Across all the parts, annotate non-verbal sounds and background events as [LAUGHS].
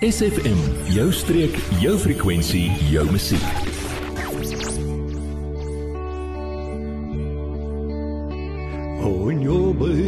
SFM, jou streek, jou frekwensie, jou musiek. Oh, when your baby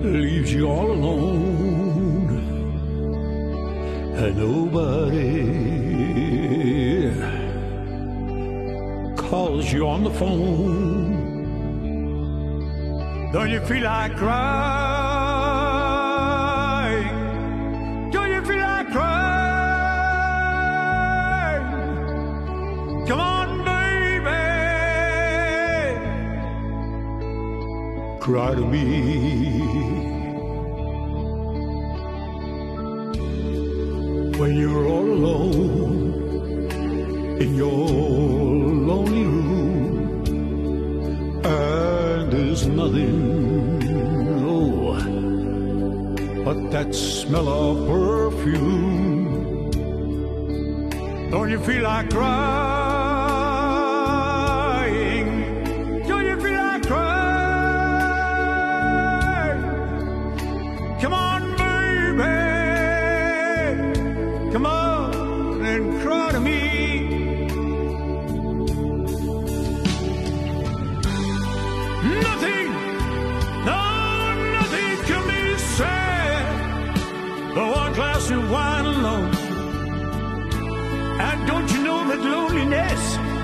leaves you all alone and nobody calls you on the phone, don't you feel like crying? Cry to me. When you're all alone in your lonely room, and there's nothing, oh, but that smell of perfume. Don't you feel like crying?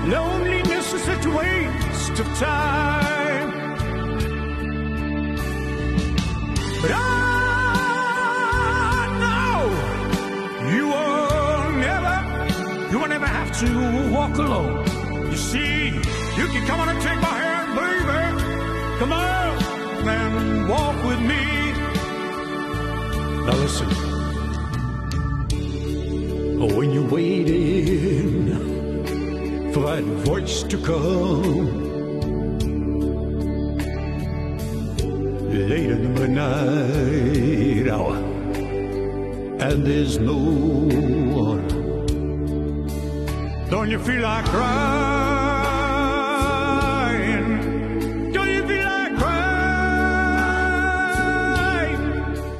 Loneliness, is such a waste of time. But I know you will never, you will never have to walk alone. You see, you can come on and take my hand, baby. Come on and walk with me. Now listen. Oh, when you're waiting for that voice to come late in the night hour, and there's no one. Don't you feel like crying? Don't you feel like crying?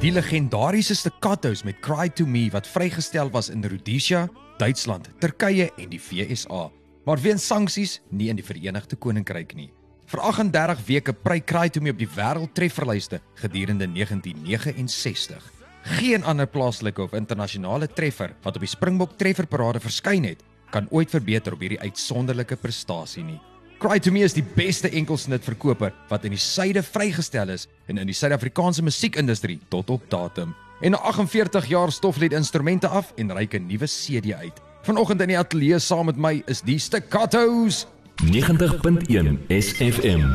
Die legendariese staccato's met Cry to Me wat vrygestel was in Rhodesia, Duitsland, Turkye en die VSA, maar weens sanksies nie in die Verenigde Koninkryk nie. Vir 38 weke pry Cry to Me op die wêreldtrefferlyste gedurende 1969. Geen ander plaaslike of internasionale treffer wat op die Springbok Trefferparade verskyn het, kan ooit verbeter op hierdie uitsonderlike prestasie nie. Cry to Me is die beste enkelsnitverkoper wat in die suide vrygestel is en in die Suid-Afrikaanse musiekindustrie tot op datum. En na 48 jaar stof die instrumente af en reik 'n nuwe CD uit. Vanoggend in die ateljee saam met my is die Staccatos. 90.1 SFM.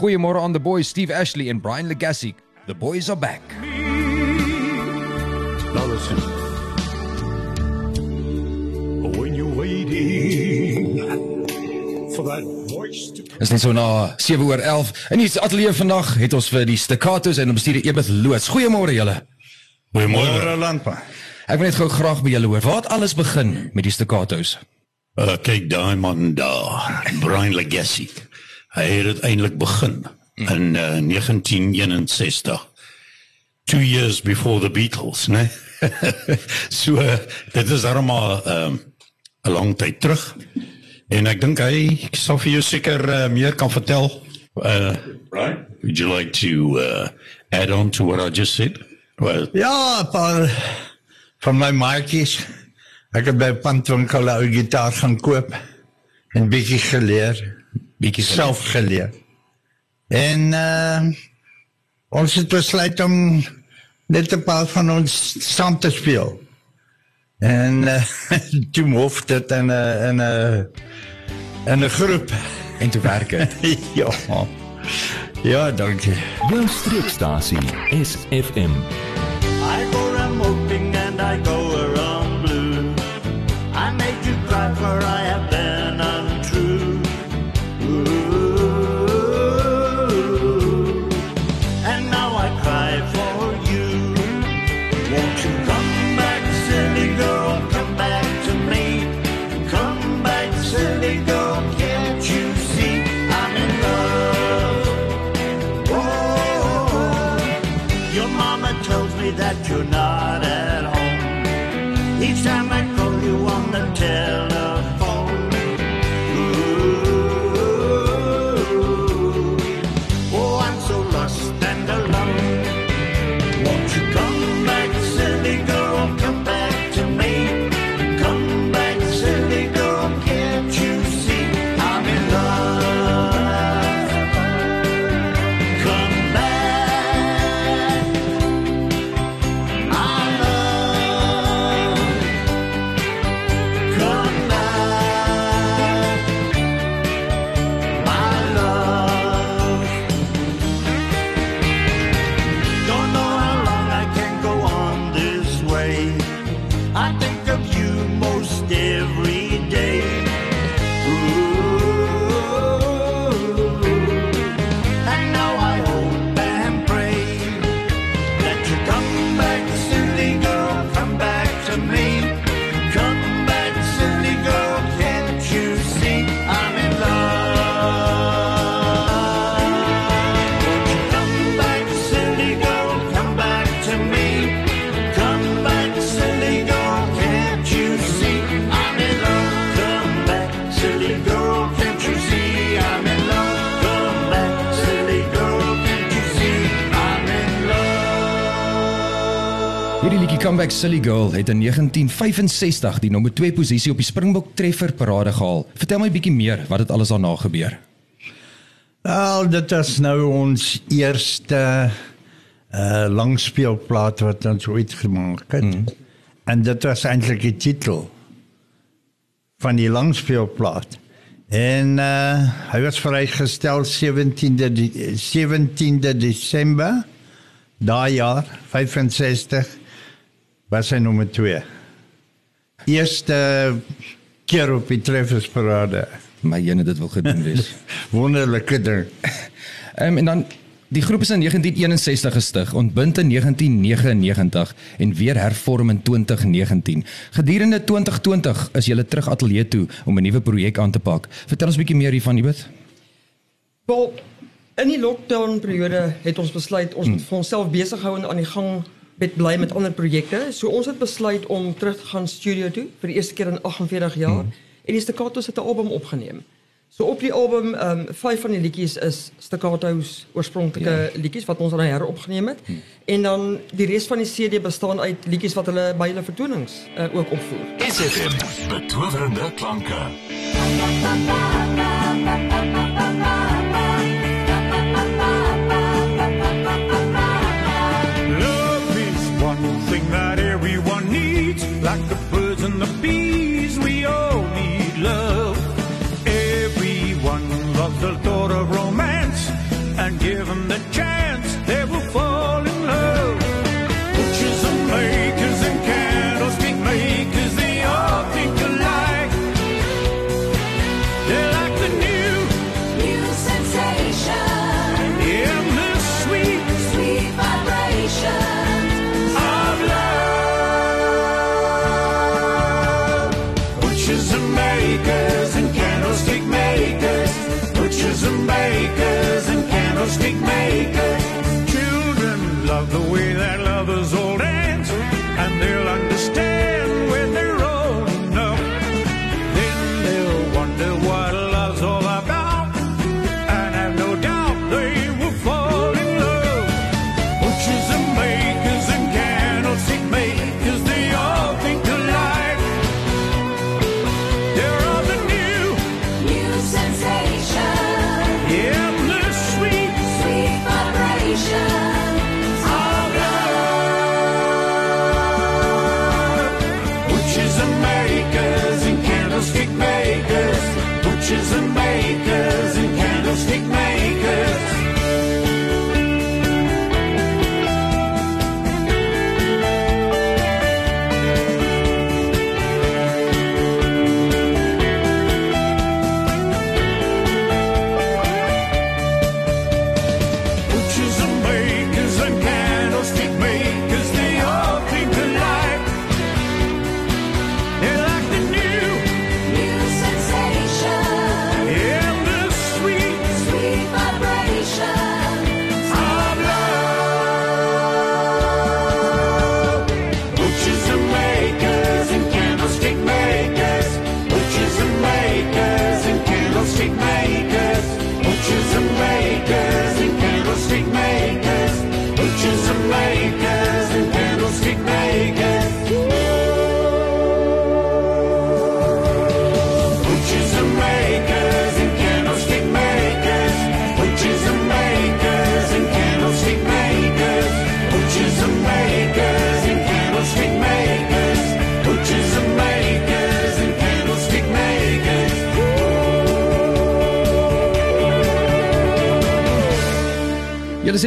Goeiemôre aan the boys Steve Ashley en Brian Legacy. The boys are back. When you're waiting for that voice to Is net so na 7 oor 11. In die ateljee vandag het ons vir die Staccatos en bestuurder Ebeth loods. Goeiemôre julle. Goeiemôre landpa. Ek wil net gou graag by julle hoor. Waar het alles begin met die Staccatos? Uh, kyk daai man daar, Brian Legacy. Hy het dit eintlik begin in uh, 1961. 2 years before the Beatles, né? [LAUGHS] so uh, dit is almal 'n um, lang tyd terug. En ek dink hy ek sal vir jou seker uh, meer kan vertel. Uh, Brian, would you like to uh, add on to what I just said? Well, Ja, paar van my maatjies. Ek het by Pantwinkel 'n ou gitaar gaan koop en bietjie geleer, bietjie self geleer. En uh ons het besluit om net 'n paar van ons saam te speel. En uh, [LAUGHS] toe moef dit in 'n in 'n in 'n groep. En toe werk dit. [LAUGHS] ja. Ja, dankie. Jou streekstasie SFM. Comeback Silly Girl het in 1965 die nommer 2 posisie op die Springbok Treffer parade gehaal. Vertel my bietjie meer wat het alles daarna gebeur. Wel, dit is nou ons eerste uh langspeelplaat wat ons ooit gemaak het. Mm. En dit was eintlik die titel van die langspeelplaat. En uh hy was vrygestel 17de die- 17de Desember daai jaar 65 was hy nommer 2. Eerste keer op die treffersparade. My jene dit wil gedoen wees. [LAUGHS] Wonderlike ding. Ehm um, en dan die groep is in 1961 gestig, ontbind in 1999 en weer hervorm in 2019. Gedurende 2020 is julle terug ateljee toe om 'n nuwe projek aan te pak. Vertel ons 'n bietjie meer hiervan, Ibet. Wel, in die lockdown periode het ons besluit ons moet vir onsself besig hou en aan die gang met bly met ander projekte. So ons het besluit om terug te gaan studio toe vir die eerste keer in 48 jaar mm. en die Staccatos het 'n album opgeneem. So op die album, ehm um, vyf van die liedjies is Staccatos oorspronklike ja. liedjies wat ons dan heropgeneem het. Hmm. En dan die res van die CD bestaan uit liedjies wat hulle by hulle vertonings uh, ook opvoer. SFM betowerende klanke. Love the way that lovers all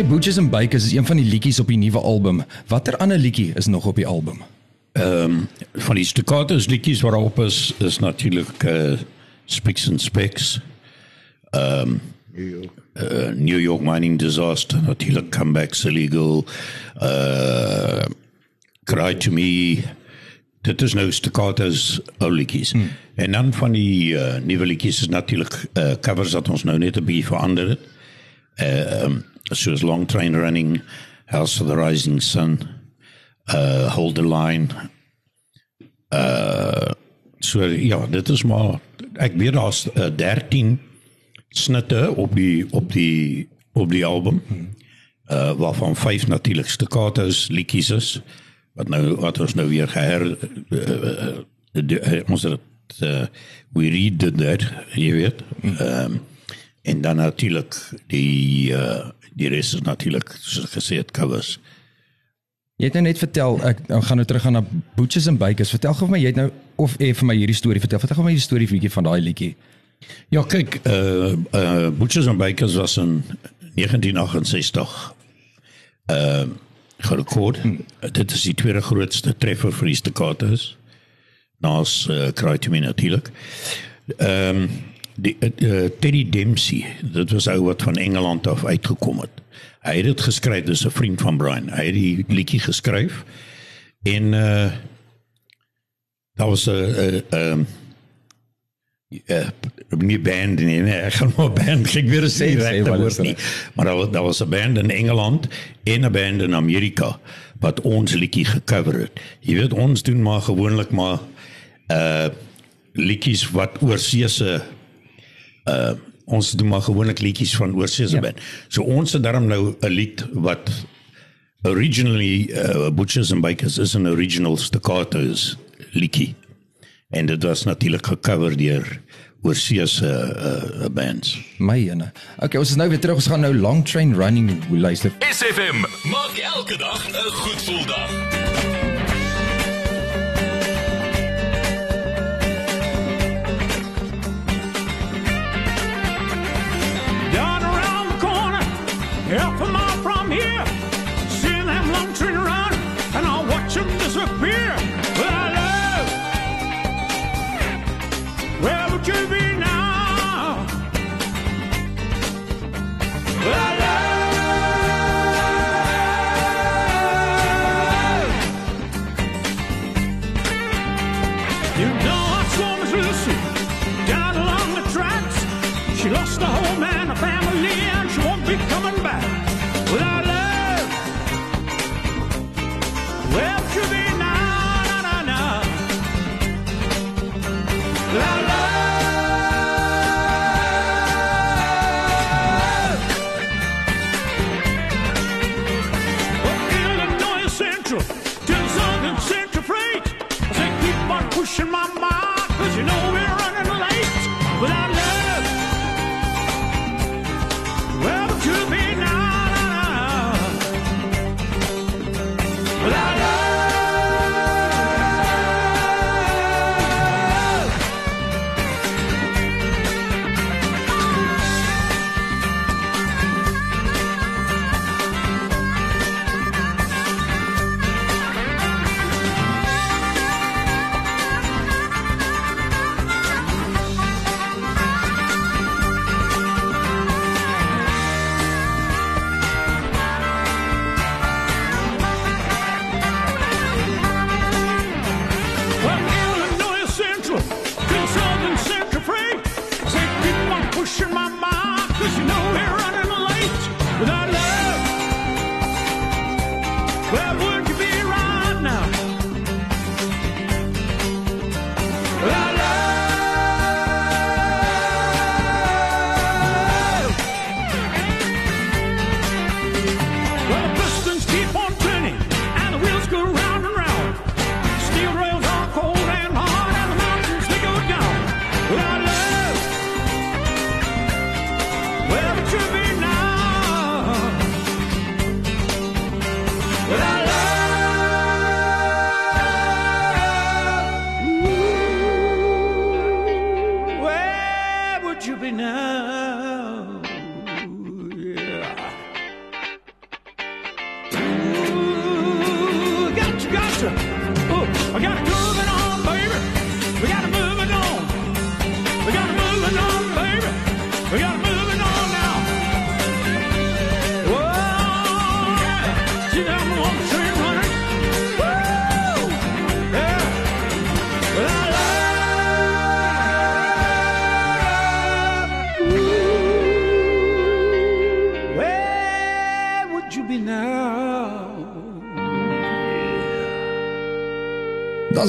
Sê Butchers and Bakers is een van die liedjies op die nuwe album. Watter ander liedjie is nog op die album? Ehm van die staccatos liedjies waarop is is natuurlik uh Spicks and Specks. Ehm New York. Uh, New York mining disaster natuurlik comebacks illegal. Uh Cry to me. Dit is nou staccatos ou liedjies. Hmm. En dan van die uh, nuwe liedjies is natuurlik uh, covers wat ons nou net 'n bietjie verander het. Uh um, soos Long Train Running, House of the Rising Sun, uh Hold the Line. Uh so ja, dit is maar ek weet daar's uh, 13 snitte op die op die op die album. Uh waarvan 5 natuurlik staccatos liedjies is wat nou wat ons nou weer geher uh, uh, uh, ons het uh, we read that jy weet. Ehm um, en dan natuurlik die uh, die res is natuurlik soos gesê het covers. Jy het nou net vertel ek nou gaan nou terug gaan na Butchers and Bakers. Vertel gou vir my jy het nou of eh, vir my hierdie storie vertel. Vertel gou my die storie bietjie van daai liedjie. Ja, kyk, uh uh Butchers and Bakers was in 1968 uh gerekord. Hmm. Dit is die tweede grootste treffer vir die staccatos. Naas uh, Cry to Me natuurlik. Ehm um, die uh, Teddy Dempsey, dit was ou wat van Engeland af uitgekom het. Hy het dit geskryf, dis 'n vriend van Brian. Hy het die liedjie geskryf en uh daar was 'n 'n ehm ja, nie band nie, nee, ek gaan maar band, ek weet Sê- nie sê regte woord nie. Maar daar was daar was 'n band in Engeland en 'n band in Amerika wat ons liedjie gecover het. Jy weet ons doen maar gewoonlik maar uh liedjies wat oorsee se uh ons doen maar gewoonlik liedjies van oorsee se Ja. band. So ons het daarom nou 'n lied wat originally uh, Butchers and Bakers is 'n original staccatos liedjie. En dit was natuurlik gecover deur oorsee se uh, uh, bands. My ene. Okay, ons is nou weer terug. Ons gaan nou Long Train Running luister. SFM maak elke dag 'n goed gevoel dag. La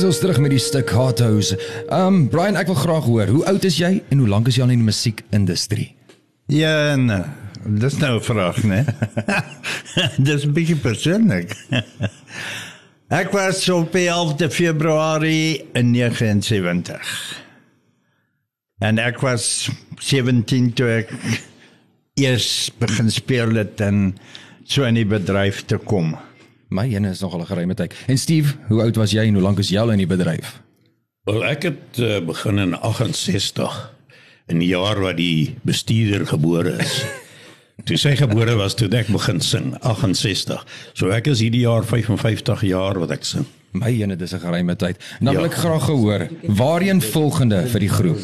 Is ons terug met die Staccato's. Um Brian, ek wil graag hoor, hoe oud is jy en hoe lank is jy al in die musiekindustrie? Ja, nee. Dis nou 'n vraag, né? [LAUGHS] Dis 'n bietjie persoonlik. [LAUGHS] Ek was op die 11de Februarie in 79. En ek was 17 toe ek [LAUGHS] eers begin speel het en so in die bedryf te kom. My ene is nogal 'n geruime tyd. En Steve, hoe oud was jy en hoe lank is jy al in die bedryf? Wel ek het uh, begin in 68 in die jaar wat die bestuurder gebore is. [LAUGHS] toe sy gebore was toe ek begin sing 68. So ek is hierdie jaar 55 jaar wat ek sing. My ene dis 'n geruime tyd. Nou wil Ja. ek graag gehoor, waarheen volgende vir die groep?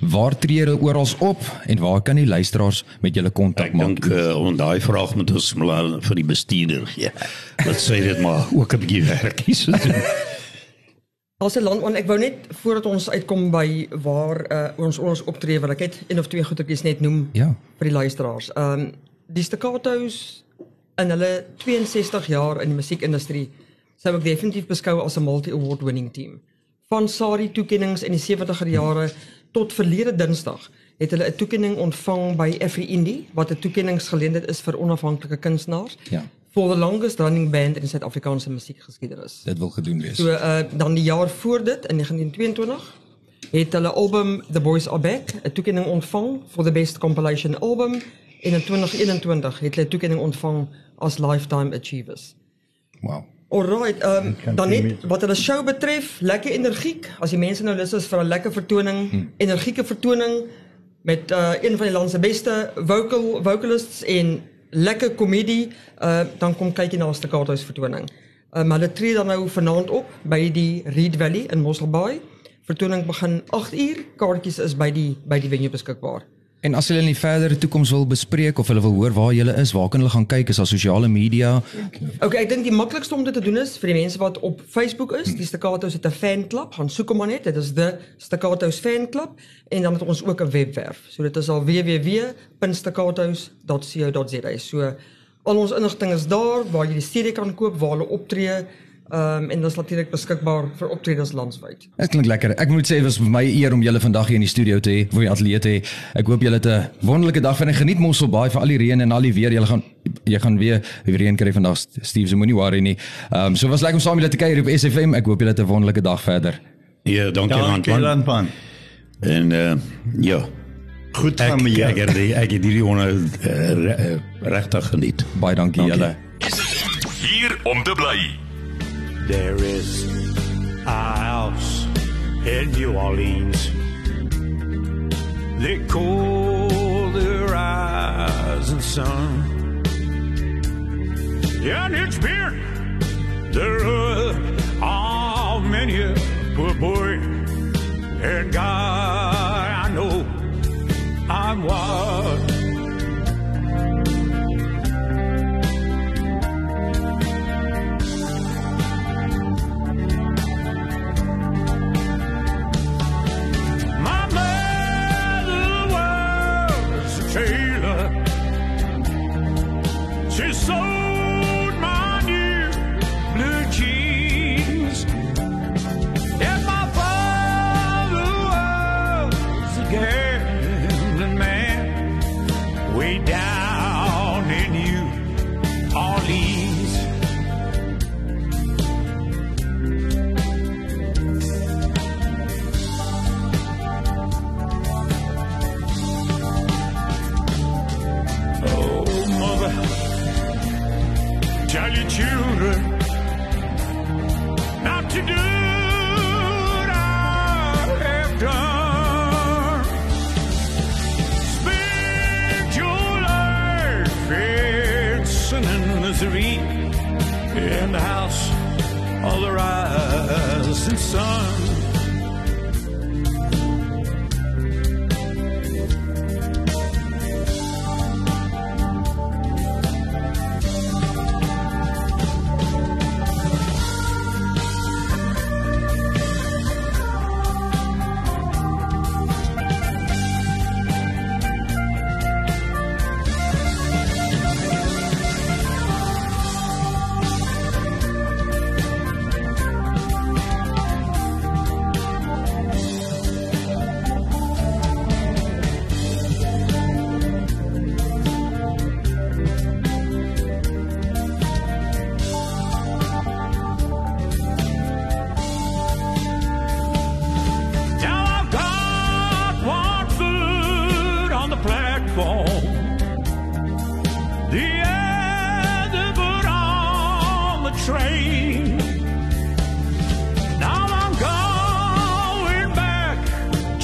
Waar tree julle oral op en waar kan die luisteraars met julle kontak Ek maak? dink uh, on daai vraag moet ons maar vir die bestuurder gee. Wat sê dit maar ook 'n bietjie werk hier so doen. [LAUGHS] As 'n land, want ek wou net voordat ons uitkom by waar uh, ons ons optree, wil ek net een of twee goetertjies net noem Ja. vir die luisteraars. Ehm um, die Staccato's in hulle 62 jaar in die musiekindustrie sou ek definitief beskou as 'n multi-award winning team. Van SARI toekenninge in die 70er jare tot verlede Dinsdag het hulle 'n toekenning ontvang by Every Indie wat 'n toekenningsgeleentheid is vir onafhanklike kunstenaars. Ja. For the longest running band in Suid-Afrikaanse musiekgeskiedenis. Dit wil gedoen wees. So uh dan die jaar voor dit in 1922 het hulle album The Boys Are Back 'n toekenning ontvang vir the best compilation album en in 2021 het hulle 'n toekenning ontvang as lifetime achievers. Wow. Alright, um, kan dan net wat hulle show betref, lekker energiek. As die mense nou lus is vir 'n lekker vertoning, hmm. energieke vertoning met uh, een van die land se beste vocal vocalists en lekker komedie, uh, dan kom kyk jy na 'n Staccato's vertoning. Um, hulle tree dan nou vanaand op by die Reed Valley in Mossel Bay. Vertoning begin 8 uur. Kaartjies is by die by die venue beskikbaar. En as hulle in die verdere toekoms wil bespreek of hulle wil hoor waar jy is, waar kan hulle gaan kyk? Is daar sosiale media? Okay, ek dink die maklikste om dit te doen is vir die mense wat op Facebook is. Die Staccato's het 'n fanklub, gaan soek hom maar net. Dit is the Staccato's fanclub en dan het ons ook 'n webwerf. So dit is al www.staccatos.co.za. So al ons inligting is daar waar jy die CD kan koop, waar hulle optree. Ehm um, en is natuurlik beskikbaar vir optredes landwyd. Dit klink lekker. Ek moet sê dit was vir my eer om julle vandag hier in die studio te hê, vir die ateljee te hê. Ek hoop julle het 'n wonderlike dag en geniet Mossel Baai vir al die reën en al die weer. Julle gaan jy gaan weer die reën kry vandag. Steve, so moenie worry nie. Ehm um, so was lekker om saam julle te kuier op SFM. Ek hoop julle het 'n wonderlike dag verder. Ja, dankie Dankie Landman. Landman. En uh, ja, Goed ek gaan jou. ek het die ek het hierdie onder uh, re, uh, regtig geniet. Baie dankie Dankie. julle. Hier om te bly. There is a house in New Orleans. They call the rising sun. And it's been the ruin of many a poor boy. And God, I know I'm what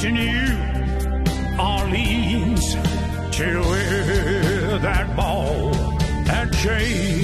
to New Orleans to wear that ball and chain.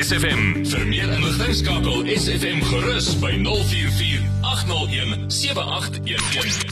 SFM. Vir meer inligting skakel SFM gerus by 044 801 7811.